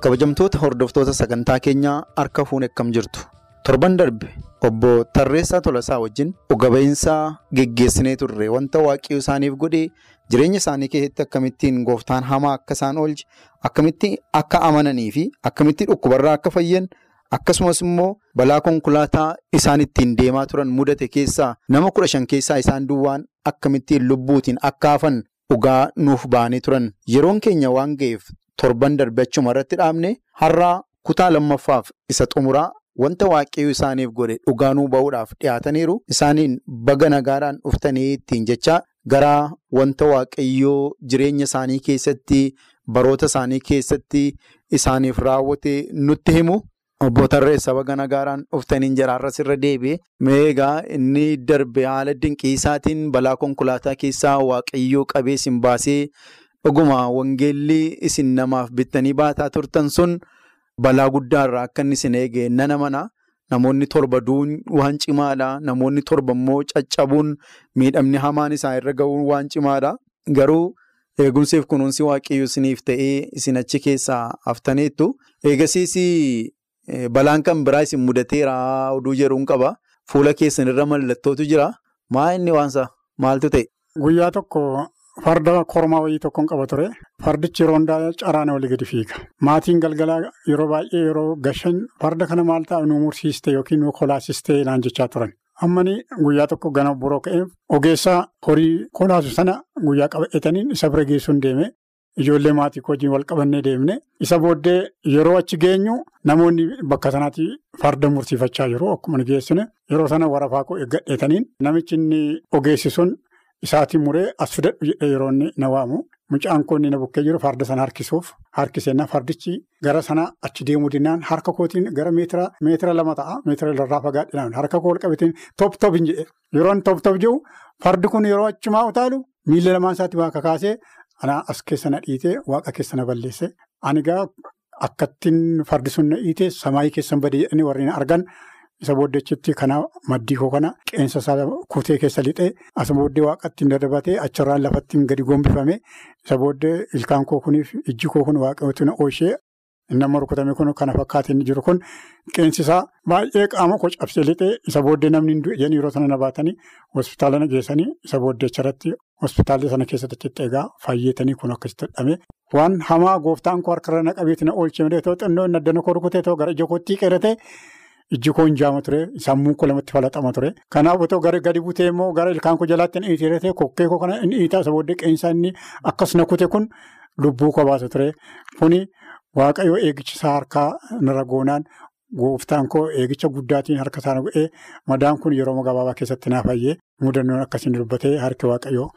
Kabajamtoota hordoftoota sagantaa keenyaa harka fuuni akkam jirtu torban darbe obbo Tarreessaa Tolasaa wajjin dhuga ba'iinsaa geggeessinee turre wanta waaqayyo isaaniif godhe jireenya isaanii keessatti akkamittiin gooftaan hamaa akka isaan oolche akkamitti akka amananii fi akkamitti dhukkubarraa akka fayyan akkasumas immoo balaa konkolaataa isaan ittiin deemaa turan mudate keessaa nama kudha shan keessaa isaan duwwaan akkamittiin lubbuutiin akka hafan dhugaa nuuf ba'anii turan yeroon keenya waan ga'eef. Torban darbe achuma irratti dhaabne har'aa kutaa lammaffaaf isa xumuraa wanta waaqayyo isaaniif godhe dhugaanuu ba'uudhaaf dhiyaataniiru isaaniin baga nagaadhaan dhuftanii ittiin jecha gara wanta waaqayyoo jireenya isaanii keessatti baroota isaanii keessatti isaaniif raawwate nutti himu. Obbo Tarreessa baga nagaadhaan dhuftaniin jaraarras irra deebi'e meegaa inni darbe haala dinqiisaatiin balaa konkolaataa keessaa waaqayyoo qabee isin baasee. Dhuguma wangeelli isin namaaf bittanii baataa turtan sun balaa guddaarraa akka inni isin eege nana mana namoonni torba duun waan cimaadha. Namoonni torba immoo caccabuun miidhamni hamaan isaa irra ga'uun waan cimaadha. Garuu eegumsiif kunuunsi waaqayyo isiniif ta'ee isin achi keessaa haftaniittu. Eegasiis balaan kan biraa isin mudateera oduu jedhuun qaba. Fuula keessan irra mallattootu jira. Maa inni waansa maaltu ta'e? Guyyaa tokko. Farda kormaa wayii tokkoon qaba ture. Fardichi yeroo hundaa caraana walii gadi fiiga. Maatiin galgalaa yeroo baay'ee yeroo gashan farda kana maal ta'a nu mursiiste yookiin nu kolaasiste naan jechaa turan. Ammanii guyyaa tokko gana boroo ka'ee ogeessaa horii kolaasu sana guyyaa qabataniin isa bira geessuun deeme. Ijoollee maatii wajjin wal qabannee deemne. Isa booddee yeroo achi geenyu namoonni bakka sanaatti farda mursiifachaa jiru. Akkuma geessine yeroo sana warafaa koo eeggadheetaniin namichi inni ogeessi sun. Isaatiin muree as fidadhu jedhee yeroo inni na waamu. Mucaan koo inni na bukkee jiru farda sana harkisuuf harkiseenna fardichi gara sana achi deemuu dinnaan harka kootiin gara meetira lama ta'a meetira irraa fagaadhinaan harka koo ol qabateen top top hin jedhe. Yeroo inni top top jedhu fardi kun yeroo achumaa utaalu miila lamaan isaatti waa kakaasee anaa as keessa na dhiitee waaqa keessa na balleesse. Ani gaa akkattiin fardi sun na dhiitee samaayii keessan badee jedhanii warreen argan. Isa booddeechitti kana maddii koo kana qeensa isaa kutee keessa lixee as booddee waaqatti hin daddabatee achirraan lafatti gadi gombifame isa booddee ilkaan koo kuniif ijji koo kun waaqayyootti na ooshee nama rukutame kun kana fakkaatee inni jiru kun qeensi isaa baay'ee qaama koo cabsee lixee isa booddee namni hin du'e yeroo sana na baatanii hospitaala na geessanii isa booddee achirratti hospitaalli sana keessatti achitti egaa fayyeetanii kun akkasitti hodhame. Waan hamaa gooftaan koo harkarra na qabeetti na oolchee malee ta'u xinnoo inni addana koo rukutee ta'u gara ija kootti qeeratee. Ijji koo hin jaama ture sammuu koo lamatti falaxama ture. Kanaaf otoo gara gadi butee immoo gara ilkaan koo jalaatti hin dhiitee kokkee koo kana hin dhiitaa isa booddee qeensaa inni akkas na kute kun lubbuu koo baasa ture. Kuni waaqayyoo eegichisaa harkaa narra goonaan gooftaan koo eegicha guddaatiin harka isaa ga'ee madaan kun yeroo gabaabaa keessatti naaf fayyee mudannoon akkasiin dubbatee harki waaqayyoo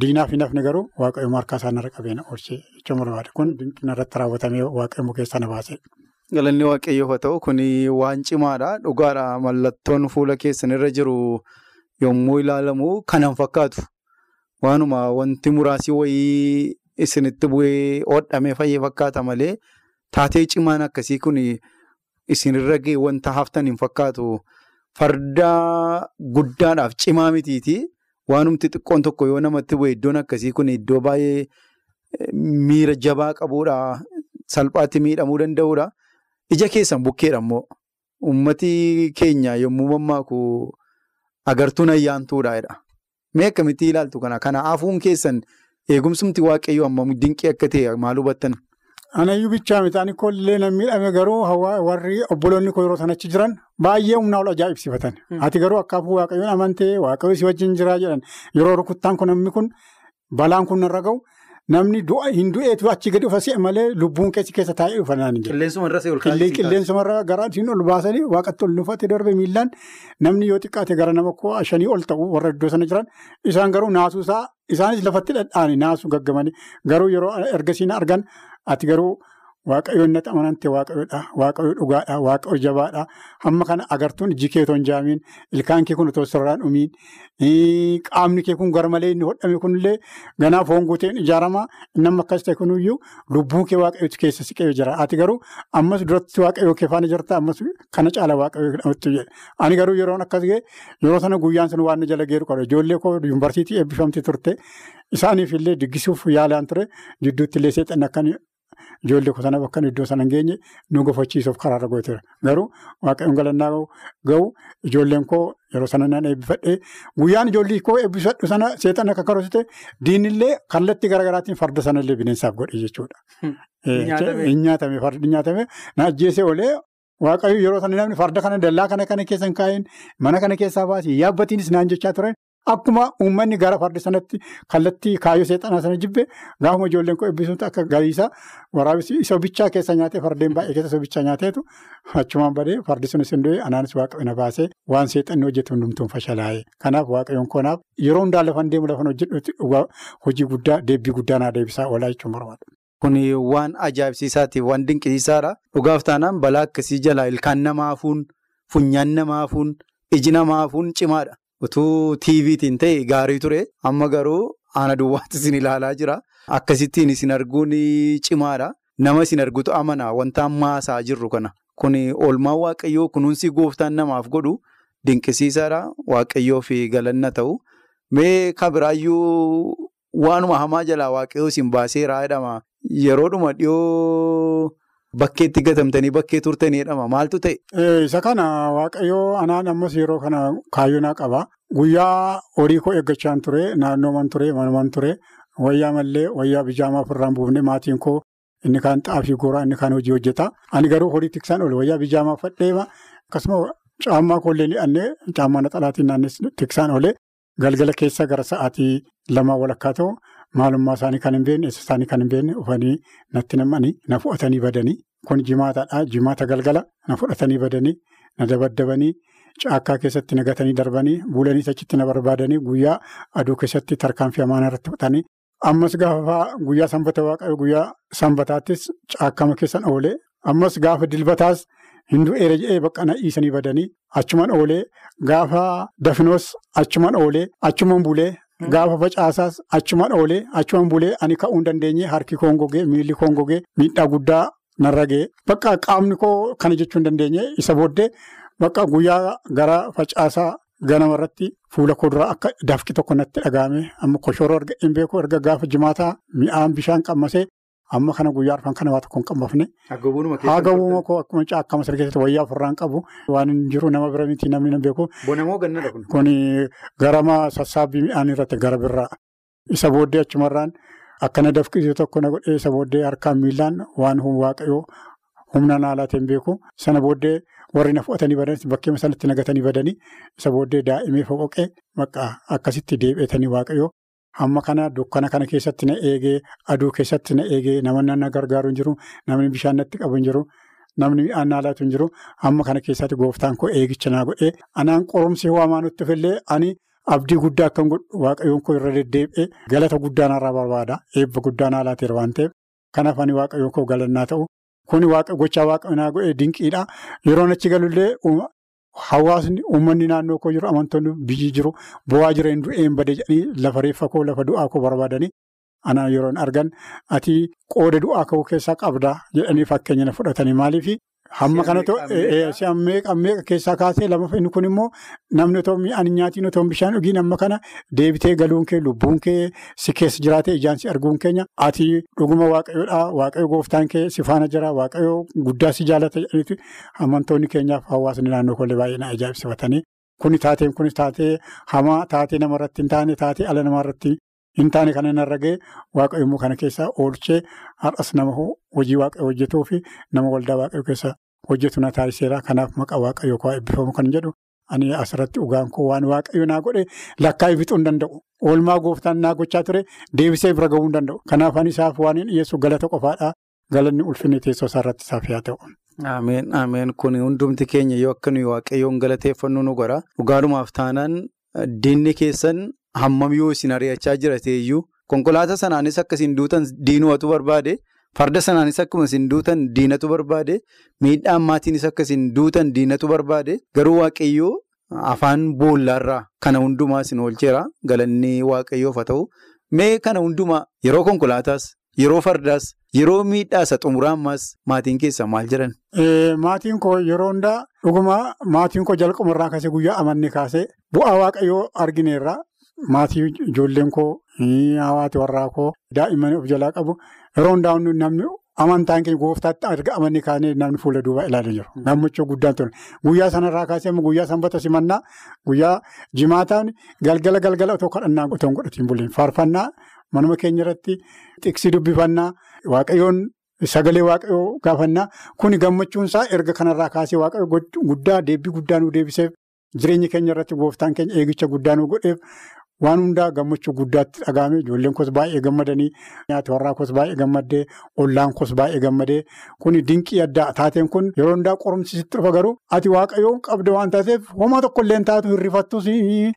diinaaf hin hafne garuu waaqayyoo harkaa isaa narra qabeena oolchee. Jechuun barbaade kun dinqina irratti raawwatamee waaqayyoo keessaa na baase. Galanni waaqayyoof haa ta'u kun waan cimaadha. Dhugaadha mallattoon fuula keessan irra jiru yommuu ilaalamu kanan fakkaatu. Waanuma wanti muraasii wayii isinitti bu'ee hodhamee fayyee fakkaata malee taatee cimaan akkasii kun isinirra ga'e wanta haftan hin fakkaatu. Farda guddaadhaaf cimaa mitiiti. Waanumti xiqqoon tokko yoo namatti bu'e iddoon akkasii kun iddoo baay'ee miira jabaa qabuudha. Salphaatti miidhamuu danda'uudha. Ija keessan bukkeedha immoo uummati keenya yommuu mammaaku agartuun ayyaantuudha. Mee akkamitti ilaaltu kana? Kana hafuun keessan eegumsumti waaqayyoo hammam dinqii akka ta'e maal hubattan? Anayyuu bichaa miidhaan illee nan miidhame garuu warri obboloonni koo yeroo sanatti jiran baay'ee humna ol ajaa'ibsifatan. Ati garuu akka hafuu waaqayyoon amantee waaqayyoo si wajjin jiraa jedhan yeroo rukuttaan kun namni kun balaan kun narra gahu namni hin du'eetu achi gadi dhufa si'a malee lubbuun keessi keessa taa'ee dhufa naan jedhu. Qilleensumarra ol kaasee. Qilleensumarra gara siin ol baasanii waaqatti ol nufate darbe miillaan namni yoo xiqqaate gara nama koo shanii ol ta'u warra iddoo sana jiran isaan garuu naasuusaa isaanis lafatti dhadhaani naasuu gaggamanii garuu yeroo ergasiin argan ati garuu. Waaqayyoon natti amanante waaqayyoodha. Waaqayyoo dhugaadha. Waaqayyoo jabaadha. Hamma kana agartuun iji kee otoo hin jaamiin ilkaan kee kun otoo sirraan dhumiin qaamni kee kun garmalee inni hodhame kunillee ganaa foon guuteen ijaarama namni akkas ta'e kunuyyuu lubbuun kee waaqayyootti keessa siqee jira. Ati garuu ammas duratti waaqayyoo kee faana jirta ammas kana caala waaqayyoo namatti jedha. Ani garuu yeroon akkas ga'e yeroo sana guyyaan sun waan jala geeru qaba. Ijoollee koo yuunivarsiitii eebbifamte turte isaaniif illee diggisuuf yaalaan ture jidduutti illee seexanni akkan Ijoollee koo sana bakka iddoo sana hin geenye nu gofachiisuuf karaarra gooteera. Garuu waaqayyoon galannaa gahu ijoolleen koo yeroo sana naan eebbifadhee guyyaan ijoollee koo eebbifadhu sana seexanni akka karoorsiite diinillee kallattii garaagaraatiin farda sanallee bineensaaf godhe jechuudha. Hin nyaatame fardi nyaatame na ajjeesee olee waaqayyo yeroo sana namni farda kana dallaa kana kana keessa hin mana kana keessaa baasii yaabbatiinis naan jechaa turan. Akkuma uummanni gara fardi sanatti kallattii kaayyoo seexanaa sana jibbe gaafuma ijoolleen koo eebbisuutti akka galiisa waraabessi isa bichaa keessa nyaatee fardeen baay'ee keessa isa bichaa nyaateetu achumaan badee fardi sunis hin du'e anaanis waaqayyoon baasee waan seexanni hojjetu hundumtuun fashalaa'e. Kanaaf waaqayyoon koonaaf yeroo hundaa lafan deemu lafan hojjedhutti hojii guddaa deebii guddaa naa deebisaa oolaa jechuun barbaada. Kun waan ajaa'ibsiisaati waan dinqisiisaadha. Dhugaaf taanaan balaa akkasii jalaa ilkaan namaa hafuun funyaan namaa hafuun iji namaa hafuun cimaadha. Utuu TVtiin ta'e gaarii ture amma garuu aana duwwaatti isin ilaalaa jira. Akkasittiin isin arguun cimaadha. Nama isin argutu amana wanta amma haasaa jirru kana. Kun oolmaan waaqayyoo kunuunsi gooftaan namaaf godhu dinqisiisaadha. Waaqayyoo fi galanna ta'u. Mee kabiraayyuu waanuma hamaa jalaa waaqayyoo isin baaseera jedhama. Yeroodhuma dhiyoo bakkeetti gatamtanii bakkee turtanii jedhama. Maaltu ta'e? Isa kana waaqayyoo anaan ammas yeroo kana kaayyoonaa qaba. Guyyaa horii koo eeggachaan ture naannooman ture manuman ture wayyaa mallee wayyaa bijaamaa ofirraan buufne maatiin koo inni kaan xaafii gooraa inni kaan hojii hojjeta. Ani garuu horii tiksaan oole wayyaa bijaamaa fadheema akkasuma caammaa koollee hidhannee caammaa naxalaatiin naannes tiksaan oole galgala keessa gara sa'aatii lamaa walakkaa ta'u maalummaa isaanii kan hin beekne eessa isaanii kan hin beekne dhufanii natti nam'anii na fudhatanii badanii kun jimaataadha jimaata galgala na fudhatanii badanii na dabaddabanii. Caakkaa keessatti nagatanii darbanii buulanii achitti na barbaadanii guyyaa aduu keessatti tarkaanfii amaanaa irratti fudhatanii ammas gaafa guyyaa sanbata waaqayyo guyyaa sanbataattis caakkama keessan oolee ammas gaafa dilbataas hinduu eera jedhee bakka na dhiisanii badanii achumaan oolee gaafa dafinoos achumaan oolee achumaan bulee gaafa facaasaas achumaan oolee achumaan bulee ani ka'uu hin dandeenye harki koon gogee miilli koon gogee miidhaa guddaa narra ga'e bakka qaamni koo kana jechuu hin dandeenye isa booddee. Bakka guyyaa gara facaasaa ganama irratti fuula koo duraa akka dafqi tokko natti dhagahame amma koshoroo erga hin beeku erga gaafa jimaataa mi'aan bishaan qammasee amma kana guyyaa arfan kana waa tokko hin qammafne. Haa gawwuma koo akkuma caakkama sirgeessatti wayyaa ofirraan qabu waan hin jiru nama bira miti namni hin beeku. Bonamoo gannadha kun. Kun garama sassaabbii mi'aan irratti gara birraa isa booddee achumarraan akkana dafqisii tokko na godhee isa booddee harkaan miillaan waan waaqayyoo humna naalaatiin beeku sana booddee. Warri na fudhatanii badanii bakkeema sanatti nagatanii badanii isa booddee daa'imee foqoqee bakka akkasitti deebi'etanii waaqayyoo hamma kana dukkana kana keessatti na eegee aduu keessatti na eegee namoonni na gargaaru hin jiru namni bishaan natti qabu hin jiru namni mi'aan naalaatu hin jiru hamma kana keessatti gooftaan koo eegicha naa godhee anaan qoromsee waamaa nutti fillee ani abdii guddaa akkan godhu waaqayyoon koo irra deddeebi'ee galata guddaa narraa barbaada eebba guddaa naalaateera waan ta'eef kanaaf ani waaqayyoon koo galannaa ta'u. Kuni gochaa waaqanaa godhee dinqiidha. Yeroon achi galullee hawaasni uummanni naannoo koo jiru amantoonni biyyi jiru bu'aa jireen du'een badee jedhanii lafa reeffa koo lafa du'aa koo barbaadanii anaan yeroon argan ati qooda du'aa koo keessaa qabdaa jedhanii fakkeenya fudhatanii maaliif hamma kanatu meeqa meeqa keessaa kaasee lama inni kun immoo namni otoo mi'aan nyaatiin otoo bishaan dhugiin amma kana deebitee galuun kee lubbuun kee si keessa jiraatee ijaan si arguun keenya ati dhuguma waaqayyoodhaa waaqayyo gooftaan kee si faana jira waaqayyo guddaa si jaalata jedhaniiti amantoonni keenyaaf hawaasni naannoo kollee baay'ee na ajaa'ibsifatanii kuni taateen kunis taatee hamaa taatee namarratti hin taane taatee ala namarratti. Hin taane kana narra ga'e waaqayyo immoo kana keessaa oolchee har'as nama hojii waaqayyo hojjetuu fi nama waldaa waaqayyo keessa hojjetu na taasiseera. Kanaaf maqaa waaqayyo koo eebbifamu kan jedhu ani asirratti dhugaan koo waan waaqayyo naa godhe lakkaa'ee fixuu hin danda'u. Oolmaa gooftaan naa gochaa ture deebisee bira gahuu hin danda'u. Kanaaf ani isaaf waan hin dhiyeessu galata qofaadha. Galanni ulfinni teessoo isaarratti isaaf yaa ta'u. Ameen ameen kun hundumti keenya yoo akka nuyi waaqayyoon galateeffannu nu godha. Dhugaalumaaf taanaan diinni keessan hammam yoo isin ari'achaa jirateeyyuu konkolaataa sanaanis akka isin duutan diinuwatu barbaade. Farda sanaanis akkuma isin duutan diinatu barbaade miidhaan maatiinis akka isin duutan diinatu barbaade garuu waaqayyoo afaan boollaarraa kana hundumaa isin oolcheera galanni waaqayyoof haa ta'u mee kana hundumaa yeroo konkolaataas yeroo fardaas yeroo miidhaasa xumuraa ammaas maatiin keessa maal jedhan. Maatiin koo yeroo hundaa dhugumaa maatiin koo jalqabarraa kaasee guyyaa amanni kaasee bu'aa waaqayyoo argineerra maatii ijoolleen koo hawaati warraa koo daa'imman of jalaa qabu. Yeroo hundaa namni amantaan keenya gooftaatti amanni kaanee namni fuula duubaa ilaalee jiru. Gammachuu guddaan ture. Guyyaa sanarraa kaasee guyyaa sanbata simannaa guyyaa jimaataan galgala galgala otoo kadhannaa otoo hin godhatiin buleen faarfannaa manuma keenya irratti xiqsii dubbifannaa waaqayyoon sagalee waaqayyoo gaafannaa kuni gammachuunsaa erga kanarraa kaasee waaqayyoo guddaa deebii guddaa nu deebiseef jireenya keenya irratti gooftaan keenya eegicha guddaa nu godheef. Waan hundaa gammachuu guddaatti dhagahame ijoolleen kos baay'ee gammadanii nyaata warraa kos baay'ee gammadee ollaan kos baay'ee gammadee kuni dinqii addaa taateen kun yeroo hundaa qorumsiisitti dhufa garuu ati waaqayyoon qabda waan taateef homaa tokkollee taatu hin rifattus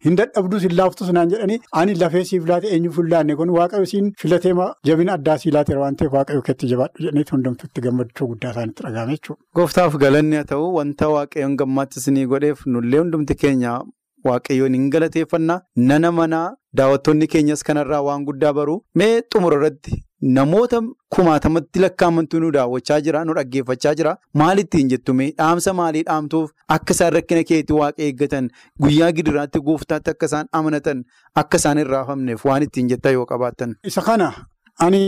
hin dadhabdus hin laaftus naan jedhanii ani lafee siif laate eenyuuf hin laanne kun waaqayyo siin filatee jabina addaa sii laateera waan ta'eef waaqayyo keetti jabaadhu jedhaniitu hundumtuutti gammachuu guddaa isaanitti dhagahame jechuudha. Gooftaaf galanni haa ta'u wanta waaqayyoon gammachiisanii godheef nullee hundumti keenya. Waaqayyoon hin galateeffannaa nana manaa daawwattoonni keenyas kanarraa waan guddaa baru mee xumura irratti namoota kumaatamatti lakkaa'amantu nu daawwachaa jira nu dhaggeeffachaa jira maalittiin jettu mee dhaamsa maalii dhaamtuuf akka isaan rakkina keetti waaqa eeggatan guyyaa gidiraatti gooftaatti akka isaan amanatan akka isaan hin raafamneef waan ittiin jettaa yoo qabaattan. Isa kana ani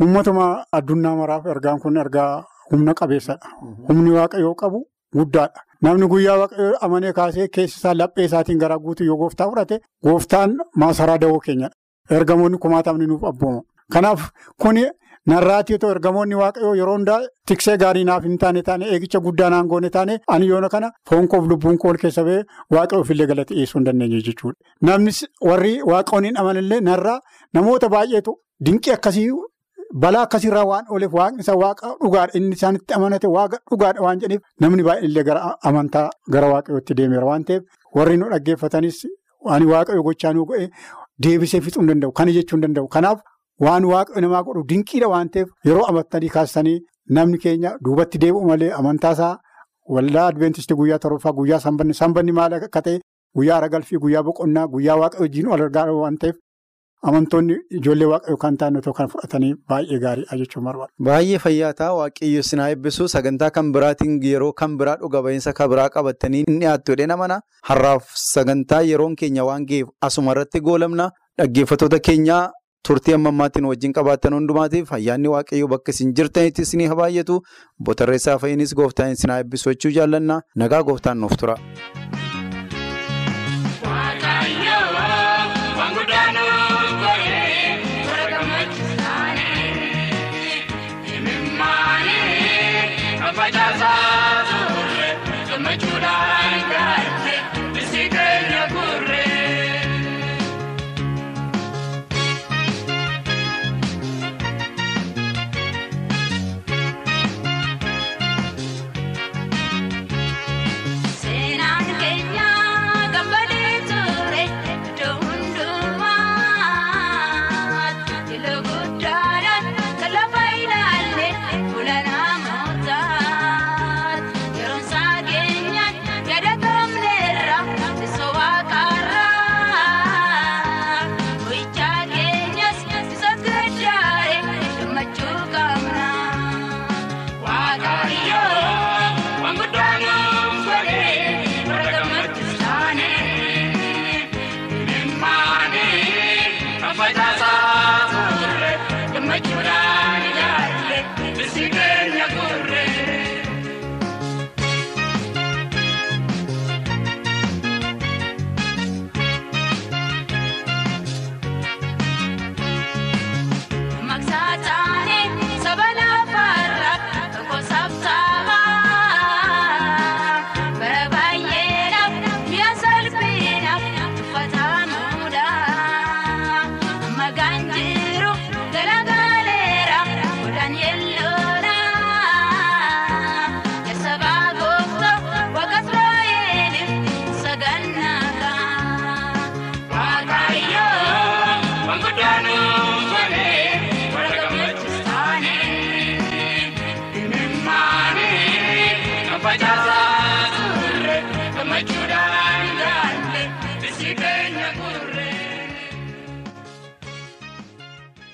uummatuma addunyaa maraaf ergaan kun ergaa humna qabeessadha. Humni waaqayyoo qabu guddaadha. Namni guyyaa waaqayyoo amanee kaasee keessa isaa laphee isaatiin gara guutuu yoo gooftaa fudhate gooftaan maasaraa dawoo keenyadha. Ergamoonni kumaatamni nuuf abbooma. Kanaaf kuni narraatii otoo ergamoonni waaqayyoo yeroo hundaa tiksee gaarii naaf hin taane taane eegicha guddaa naan goone taane ani yoona kana foon koof lubbuun koo ol keessa ba'ee waaqayyoo ofillee galata dhiyeessuu hin dandeenye jechuudha. Namni warri waaqoon hin amanillee narraa namoota baay'eetu dinqii akkasii. Balaa akkasirraa waan ooleef waaqni isaa waaqa dhugaadha inni isaanitti amanate waaqa dhugaadha waan jedhaniif namni baay'inillee gara amantaa gara waaqayyootti deemeera waan ta'eef warri nu dhaggeeffatanis waan waaqayyo gochaa nu godhe deebisee fixuu hin danda'u kana jechuu hin danda'u kanaaf waan waaqayyo namaa godhu dinqiidha waan ta'eef yeroo amantaanii kaasanii namni keenya duubatti deebi'u malee amantaasaa waldaa adventistii guyyaa torbaffaa guyyaa sanbanni maal akka ta'e guyyaa ragalfii guyyaa boqonnaa guyyaa waaqa wajjin wal argaa waan ta'eef. Amantoonni ijoollee waaqayyoo kan ta'an otoo kan fudhatanii baay'ee gaariidha jechuun barbaada. Baay'ee fayyaa ta'a. Waaqayyo sinaa eebbisu sagantaa kan biraatiin yeroo kan biraa dhuga ba'iinsa kan biraa qabatanii inni dhiyaattu jedhee namana har'aaf sagantaa yeroon keenya waan ga'eef asuma irratti goolamna. Dhaggeeffattoota keenyaa turtii amma ammaatiin wajjin qabaatan hundumaatiif ayyaanni waaqayyoo bakka isin jirtanitti isinii habaayatu botarreessaa fayyinis gooftaan sinaa eebbisu jechuu jaallanna. Nagaa gooftaan nuuf tura. Seenaan keenya.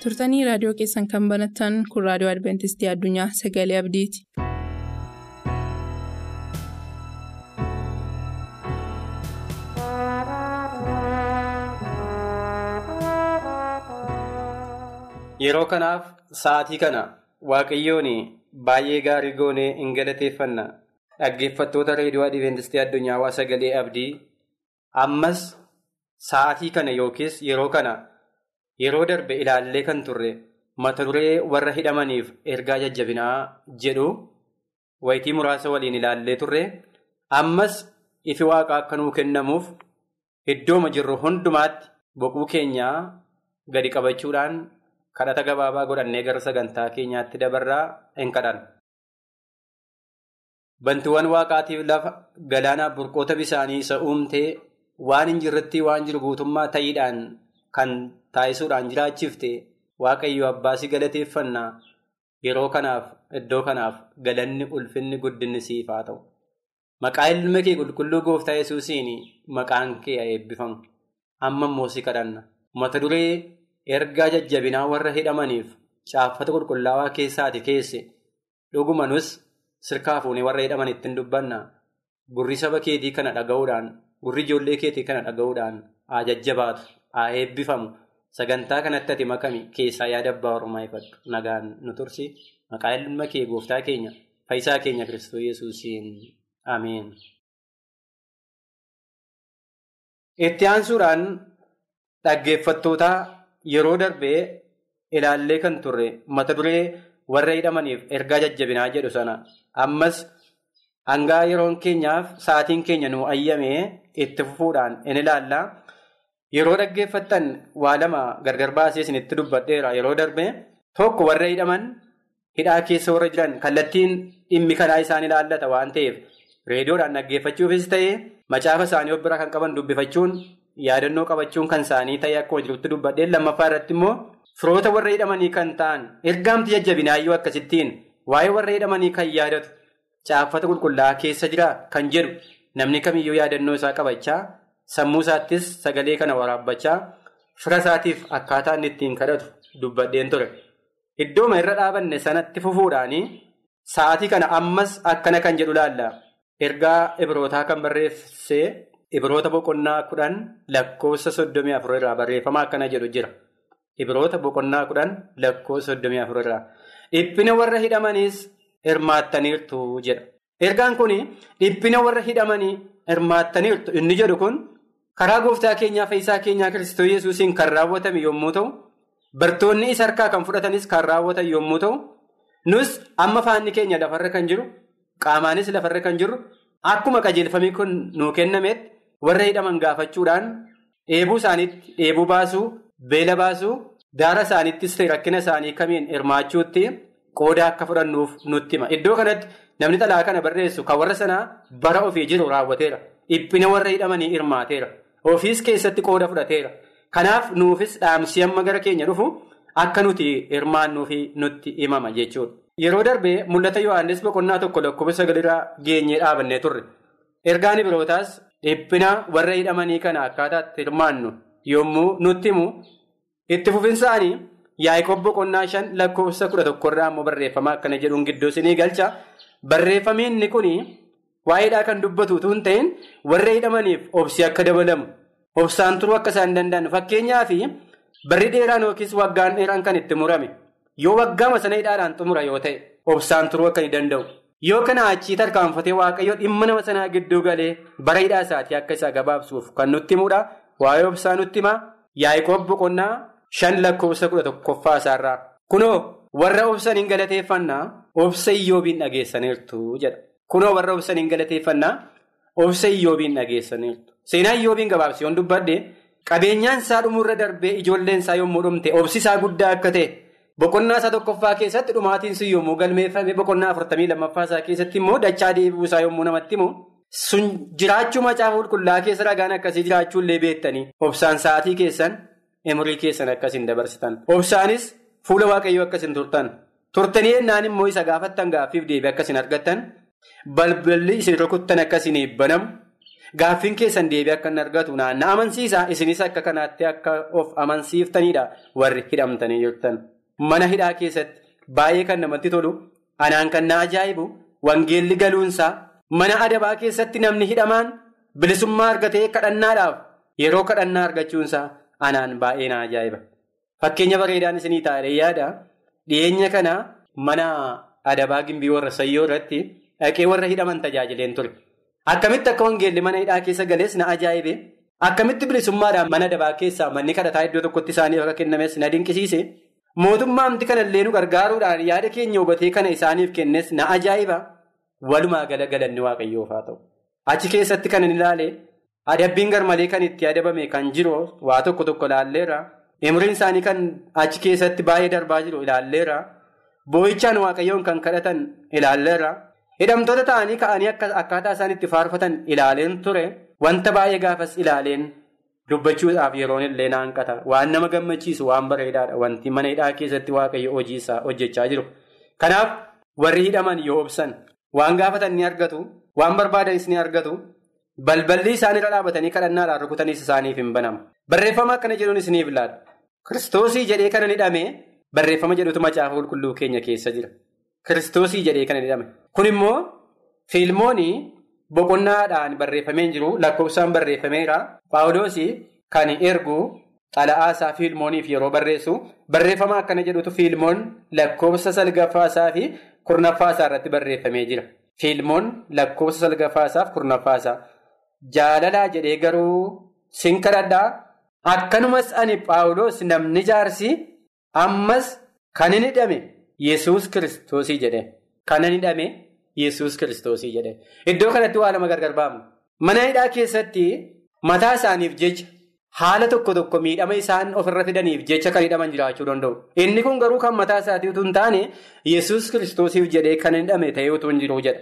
turtanii raadiyoo keessan kan banatan kun raadiyoo adventistii addunyaa sagalee abdiiti. yeroo kanaaf sa'aatii kana waaqayyoon baay'ee gaarii goonee hin galateeffanna. Dhaggeeffattoota reediyoo Adventistii addunyaa sagalee abdii ammas sa'aatii kana yookiis yeroo kana yeroo darbe ilaallee kan turre mata duree warra hidhamaniif ergaa jajjabinaa jedhu wayitii muraasa waliin ilaallee turre ammas ifi waaqa akka nuu kennamuuf iddooma jirru hundumaatti boquu keenyaa gadi qabachuudhaan. kadhata gabaabaa godhannee gara sagantaa keenyaatti dabarraa hin kadhan. Bantiiwwan waaqaatiif lafa galaanaaf burqoota bisaanii isa uumtee waan hin jirretti waan jiru guutummaa ta'iidhaan kan taasisuudhaan jiraachifte waaqayyo abbaasii galateeffannaa yeroo kanaaf iddoo kanaaf galanni ulfinni guddinni siif haa ta'u. Maqaa ilma kee qulqulluu gooftaa yesuusiin maqaan kee eebbifamu. Amma immoo si kadhanna. Mata duree ergaa jajjabinaa warra hidhamaniif caaffata qulqullaawaa keessaati keesse dhuguma nus sirkaa fuunee warra hidhaman ittiin dubbanna gurri saba keetii kana dhaga'uudhaan gurri ijoollee keetii kana dhaga'uudhaan haa jajjabaatu haa eebbifamu sagantaa kanatti ati makami keessaa yaada abbaa ormaa ifadhu nagaan nu tursi maqaa ilma kee gooftaa keenya fayyisaa keenya kiristoos yesuusiin ameen. itti aansuudhaan dhaggeeffattootaa. Yeroo darbee ilaallee kan turre mata duree warra hidhamaniif ergaa jajjabinaa jedhu sana ammas hangaa yeroon keenyaaf sa'aatiin keenya nu ayyamee itti fufuudhaan in ilaalla. Yeroo dhaggeeffattan waa lama gargar baasee isinitti dubbadheera yeroo darbee tokko warra hidhaman hidhaa keessa warra jiran kallattiin dhimmi kanaa isaan ilaallata waan ta'eef reediyoodhaan dhaggeeffachuufis ta'ee macaafa isaanii of biraa kan qaban dubbifachuun. yaadannoo qabachuun kan isaanii ta'ee akkuma jirutti dubbadheen lammaffaa irratti immoo firoota warra hidhamanii kan ta'an ergaamti jajjabinaayyuu akkasittiin waa'ee warra hidhamanii kan yaadatu caaffata qulqullaa'aa keessa jira kan jedhu namni kamiyyuu yaadannoo isaa qabachaa sammuu isaattis sagalee kana waraabbachaa fira isaatiif akkaataa inni ittiin kadhatu dubbadheen ture iddooma irra dhaabanne sanatti fufuudhaanii sa'aatii kana ammas akkana kan jedhu laalla ergaa ibrootaa kan barreessee. Ibroota boqonnaa kudhan lakkoofsa soddomii afur irraa barreeffama akkana jedhu jira. Ibroota boqonnaa kudhan lakkoofsa soddomii afur irraa. Dhiphina warra hidhamaniis hirmaattaniirtu jedha. Ergaan kun dhiphina warra hidhamanii hirmaattaniirtu inni jedhu kun karaa gooftaa keenyaa fayyisaa keenyaa kiristoos yesuusiin kan raawwatame yommuu ta'u, bartoonni isa harkaa kan fudhatanis kan raawwatan yommuu ta'u, nus amma faanni keenya lafarra kan jiru, qaamaanis lafarra kan jiru, akkuma qajeelfamii kun nuu kennametti. warra hidhaman gaafachuudhaan dheebuu isaaniitti dheebuu baasuu beela baasuu daara isaaniittis ta'e rakkina isaanii kamiin hirmaachuutti qooda akka fudhannuuf nutti hima iddoo kanatti namni xalaa kana barreessu kan warra sanaa bara ofii jiru raawwateera dhiphina warra hidhamanii hirmaateera ofiis keessatti qooda fudhateera kanaaf nuufis dhaamsii amma gara keenya dhufu akka nuti hirmaannuufi nutti himama jechuudha. yeroo darbee mul'ata yohaannis boqonnaa tokko lakkoofsa sagalirraa geenyee dhaabannee turre ergaan birootaas. Dhiphina warra hidhamanii kana akkaataatti hirmaannu yommuu nutti himu itti fufinsaanii Yaaqoob boqonnaa shan lakkoofsa kudha tokkorraa immoo barreeffama akkana jedhuun gidduu isinii galcha. Barreeffamni inni kun waa'eedhaa kan dubbatu hin ta'in warra hidhamaniif obsi akka dabalamu obsaan turuu akka isaan danda'an fakkeenyaaf barri dheeraan yookiis waggaan dheeraan kan itti murame yoo waggaama sana hidhaadhaan xumura yoo ta'e obsaan turuu akka ni danda'u. Yoo kana achii tarkaanfatee waaqayyoo dhimma nama sanaa gidduu galee bara hidhaa isaatii akka isaa gabaabsuuf kan nutti himudha. Waa'ee obsaa nutti himaa Yaaqoob boqonnaa shan lakkoofsa kudha tokkoffaa isaarraa. Kunoo warra obsan hin galateeffannaa obsa iyyoobiin dhageessaniirtu jedha. Kunoo warra obsan hin galateeffannaa obsa iyyoobiin dhageessaniirtu. Seenaa iyyoobiin gabaabsee yoon dubbadde qabeenyaan isaa dhumuurra darbee ijoolleen isaa yommuu dhumte obsi isaa guddaa akka ta'e. Boqonnaa isaa tokkoffaa keessatti dhumaatiin sun yommuu galmeeffame boqonnaa afurtamii lammaffaa isaa keessatti immoo dachaa deebi'uu isaa yommuu namatti himu sun jiraachuu macaafa qulqullaa keessa ragaan akkasii jiraachuullee beektanii obsaan sa'aatii keessan umurii keessan akkasiin dabarsitan. Obsaanis fuula waaqayyoo akkasiin turtan. Turtanii ennaan immoo isa gaafattan gaaffiif deebii akkasiin argattan. Balballi isin rukuttan akkasiin banamu. Gaaffiin keessan deebii akka hin argatu naannaa amansiisaa. Isinis akka kanaatti akka of amansiiftaniidha. Warri hidhamtanii jirtan. Mana hidhaa keessatti baay'ee kan namatti tolu anaan kan na ajaa'ibu wangeelli galuunsaa mana adabaa keessatti namni hidhamaan bilisummaa argatee kadhannaadhaaf yeroo kadhannaa argachuunsaa anaan baay'ee na ajaa'iba. Fakkeenya bareedaan isinii taa'ee yaada dhiyeenya kana mana adabaa gimbii warra sayyoo irratti dhaqee warra hidhaman tajaajileen ture. Akkamitti akka wangeelli mana hidhaa keessa galees na ajaa'ibe akkamitti bilisummaadhaan mana adabaa keessaa manni kadhataa iddoo tokkotti isaaniif akka kennames na dinqisiise mootummaamti kanallee nu gargaaruudhaan yaada keenya hubatee kana isaaniif kennes na ajaa'iba walumaa gala galanni waaqayyoof haa ta'u. Achi keessatti kan hin ilaale adabbiin garmalee kan itti adabame kan jiru waa tokko tokko ilaalleera. Umriin isaanii kan achi keessatti baay'ee darbaa jiru ilaalleera. Boo'ichaan waaqayyoon kan kadhatan ilaalleera. Hidhamtoota ta'anii ka'anii akkaataa isaan itti faarfatan ilaaleen ture. Wanta baay'ee gaafas ilaaleen dubbachuudhaaf yeroon illee naanqata. Waan nama gammachiisu waan bareedaadha. Wanti mana hidhaa keessatti waaqayyo hojii isaa hojjechaa jiru. Kanaaf warri hidhaman yoo obsan waan gaafatan ni argatu. Waan barbaadanis ni argatu. Balballi isaan irra dhaabatanii kadhannaadhaan rukutanis isaaniif hin banamu. Barreeffama akkana jedhuun isiniif ilaala. Kiristoosii jedhee kana hidhame barreeffama jedhutu macaafa qulqulluu keenya keessa jira. Kiristoosii jedhee kana hidhame. Kun immoo fiilmoonii boqonnaadhaan barreeffamee jiru lakkoofsaan barreeffameera. Paawuloosii kan ergu xala'aasaa fiilmooniif yeroo barreessu barreeffama akkana jedhutu fiilmoon lakkoofsa salgaffaasaa fi kurnaffaasaa irratti barreeffamee jira. Fiilmoon lakkoofsa salgaffaasaa fi kurnaffaasaa. Jaalalaa jedhee garuu sin kadhadhaa akkanumas ani paawuloos namni jaarsi ammas kan hin hidhame yesus kiristoosii jedhe. Kan hin hidhame yesus kiristoosii jedhe. Iddoo kanatti waa lama gargar baamu. Mana hidhaa keessatti mataa isaaniif jecha haala tokko tokko miidhama isaan ofirra fidaniif jecha kan hidhaman jiraachuu danda'u. Inni kun garuu kan mataa isaatii utuu hin taane yesus kiristoosiif jedhee kan hidhame ta'ee utuu hin jiru jedha.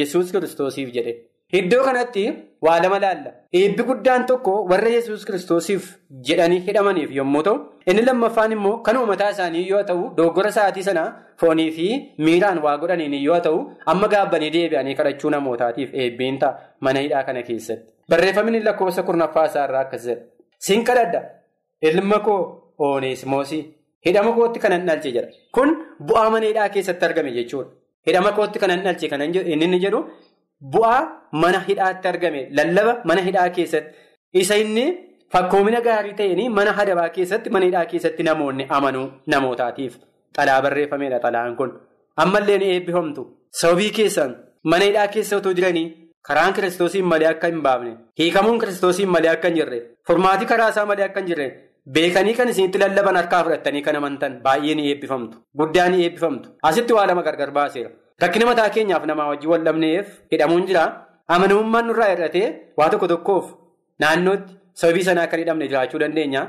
Yesus kiristoosiif jedhe. Iddoo kanatti waa lama laalla. Eebbi guddaan tokko warra yesus kiristoosiif jedhanii hidhamaniif yommuu ta'u, inni lammaffaan immoo kanuma mataa isaanii yoo ta'u, dogoggora sa'aatii sana foonii fi miiraan waa godhaniin yoo ta'u, amma gaabbanii deebi'anii kadhachuu namootaatiif eebbiin ta'a mana hidhaa kana keessatti. Barreeffamni lakkoofsa kurnaffaa isaa irraa akkas jedha. Sin kadhadha ilma koo Ooneesimoosii hidhama kootti kanan dhalche jedha. Kun bu'aa mana hidhaa keessatti argame jechuudha. Hidhama kootti kanan dhalche kan inni jedhu. Bu'aa mana hidhaatti argame lallaba mana hidhaa keessatti. Isa inni fakkoomina gaarii ta'een mana adabaa keessatti mana hidhaa keessatti namoonni amanuu namootaatiif xalaa barreeffameedha xalaan kun. Ammallee ni eebbifamtu. Sababii keessan mana hidhaa keessa otoo jiranii karaan kiristoosiin malee akka hin baafne hiikamuun kiristoosiin malee akka hin jirre furmaatii karaa isaa malee akka hin jirre beekanii kan isinitti lallaban harkaa fudhatanii kan amantan baay'ee ni eebbifamtu. Guddaa ni eebbifamtu. Asitti waa lama gargar baaseera. Rakkina mataa keenyaaf namaa wajjin wal dhabneef hidhamuun jira. Amanamummaan nurraa hir'atee waa tokko tokkoof naannootti sababii sanaa akka hidhamne jiraachuu dandeenya.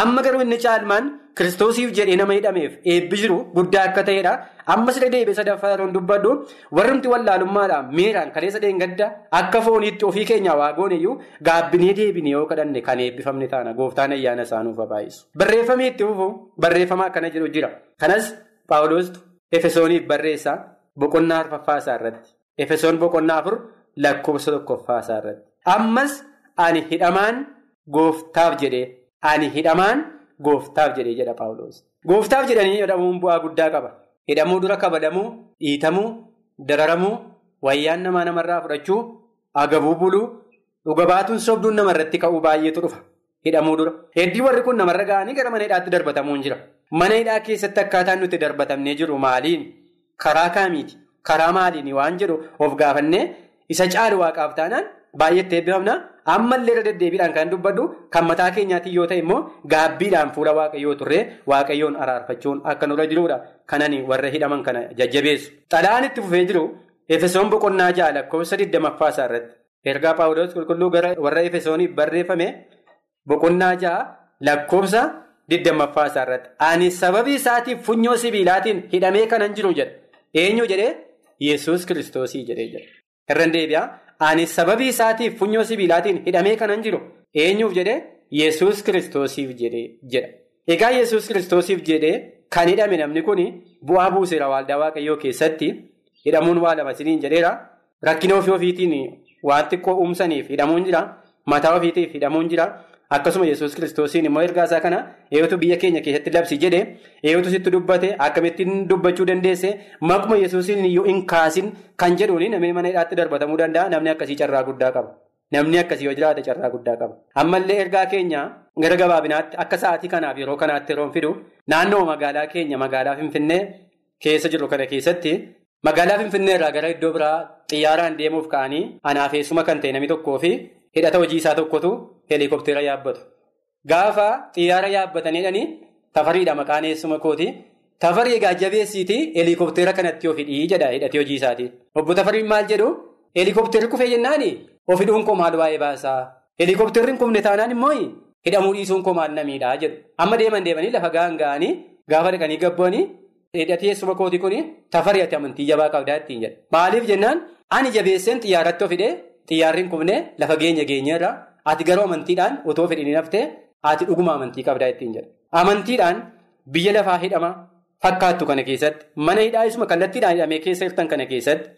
Amma garuu inni caalmaan kiristoosiif jedhee nama hidhameef eebbi jiru guddaa akka ta'edha. Ammas deebi'ee sadaffaa yeroo dubbadhu warrumti wallaalummaadhaan miiraan kaleessa dheengadda akka fooniitti ofii keenyaa waa gooneyyuu gaabbinee deebinee yoo kadhanne kan eebbifamne taana gooftaan ayyaana isaanuuf baay'isu. Barreeffamni itti fufu barreeffama akkana jedhu jira. Kanas Paawuloostu Efesooniif barreessa. Boqonnaa arfaffaasaa irratti Efesoon boqonnaa afur lakkoofsa tokkoffaasaa irratti ammas ani hidhamaan gooftaaf jedhee ani hidhamaan gooftaaf jedhee jedha Paawuloos. Gooftaaf jedhanii hidhamuun bu'aa guddaa qaba. Hidhamuu dura kabadamuu, dhiitamuu, dararamuu, wayyaan namaa namarraa fudhachuu, agabuu buluu, dhuga baatuun sobduun namarratti ka'uu baay'eetu dhufa. Hidhamuu dura. Heddii warri kun namarra ga'anii gara mana hidhaatti darbatamuun jira. Mana hidhaa keessatti akkaataan nuti darbatamnee jiru maaliin? Karaa kaamiiti? Karaa maaliini waan jedhu of gaafannee isa caalu waaqaaf taanaan baay'eetti eebbifamna. Ammallee irra deddeebiidhaan kan dubbadhu kan mataa keenyaatiin yoo ta'e immoo gaabbiidhaan fuula waaqayyoo turree waaqayyoon araarfachuun akka nurra jirudha. Kanani warra hidhaman kana jajjabeessu. Xalaan itti fufee jiru Efesoon boqonnaa ja'a lakkoofsa digdamaffaasaa irratti. Ergaa Paawuloos qulqulluu gara warra Efesooniif barreeffame boqonnaa ja'a lakkoofsa digdamaffaasaa irratti. Ani sababii isaatiif funyoo sibiilaatiin hidhamee kanan jiru jedha. Eenyu jedhee Yesuus kiristoosii jedhee jedha. Irraan deebi'aa. Ani sababii isaatiif funyoo sibiilaatiin hidhamee kanan jiru. Eenyuuf jedhee Yesuus kiristoosiif jedhee jedha. Egaa Yesuus kiristoosiif jedhee kan hidhame namni kun bu'aa buuseera waldaa waaqayyoo keessatti hidhamuun waa lama isiniin jedheera. Rakkina ofii ofiitiin waan xiqqoo uumsaniif hidhamuun jira. Mataa ofiitiif hidhamuun jira. Akkasuma yesus kiristoosiin immoo ergaa isaa kana eeyotu biyya keenya keessatti labsi jedhe eeyotu sitti dubbate akkamittiin dubbachuu dandeesse maquma yesuusiin iyyuu hin kaasin kan jedhuun namni mana hidhaatti darbatamuu danda'a namni akkasii carraa guddaa qaba. Namni akkasii yoo jiraate carraa guddaa qaba. Ammallee ergaa keenya gara gabaabinaatti akka sa'aatii kanaaf yeroo kanaatti yeroo fidu naannoo magaalaa keenya magaalaa Finfinnee keessa jiru kana keessatti magaalaa Finfinnee irraa gara iddoo biraa xiyyaaraan deemuuf ka'anii anaafeessuma kan ta'e namni tokkoo fi hidhata hojii isaa tokkotu heelikooptera yaabbatu. Gaafa xiyyaara yaabbataniidhanii tafariidha maqaan eessuma kooti. Tafarii egaa jabeessiitii heelikooptera kanatti of hidhii jedha hidhatee hojii isaati. Obbo Tafariin maal jedhu heelikoopterri kufee jennaani of hidhuun koo maal waa'ee baasaa? Heelikoopterri kufne taanaan immoo hidhamuu dhiisuun koo maal namiidhaa jedhu. Amma deeman deemanii lafa ga'an ga'anii gaafa dhaqanii gabboonii hidhatee eessuma kooti kuni tafarii amantii jabaa qabdaa ittiin jedha. Maaliif jennaan ani jabeesseen xiyyaaratti of hidhee xiyyaarri kufne lafa geenya geenyeerra ati garuu amantiidhaan otoo fedhanii naftee ati dhuguma amantii qabdaa ittiin jedha. Amantiidhaan biyya lafaa hidhama fakkaattu kana keessatti mana hidhaa isuma kallattiidhaan hidhamee keessa jirtan kana keessatti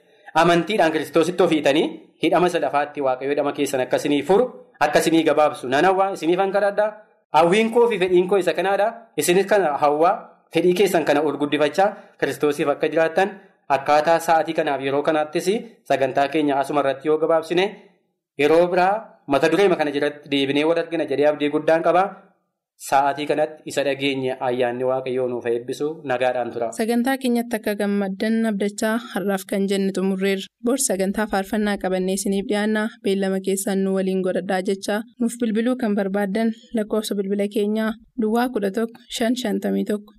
amantiidhaan kiristoositti ofiitanii hidhama isa lafaatti waaqayyo hidhama keessan akkasinii furu akkasinii gabaabsu. Nan hawwaa isiniif hanqaradhaa hawwiin koo fi fedhiin koo isa kanaadha isinis kana hawwaa fedhii keessan kana ol guddifachaa kiristoosiif akka jiraattan akkaataa sa'aatii kanaaf yeroo kanaattis sagantaa keenya asuma irratti yoo gabaabsine yeroo biraa mata dureema kana jalatti deebinee wal argina jedhee abdii guddaan qaba. Sa'aatii kanatti isa dhageenye ayyaanni waaqayyoo nuuf eebbisu nagaadhaan tura. Sagantaa keenyatti akka gammaddan abdachaa har'aaf kan jenne xumurreerra. Bor sagantaa faarfannaa qabannee isiniif dhiyaanna beellama keessaan nu waliin godhadhaa jechaa nuuf bilbiluu kan barbaaddan lakkoofsa bilbila keenyaa Duwwaa kudha tokko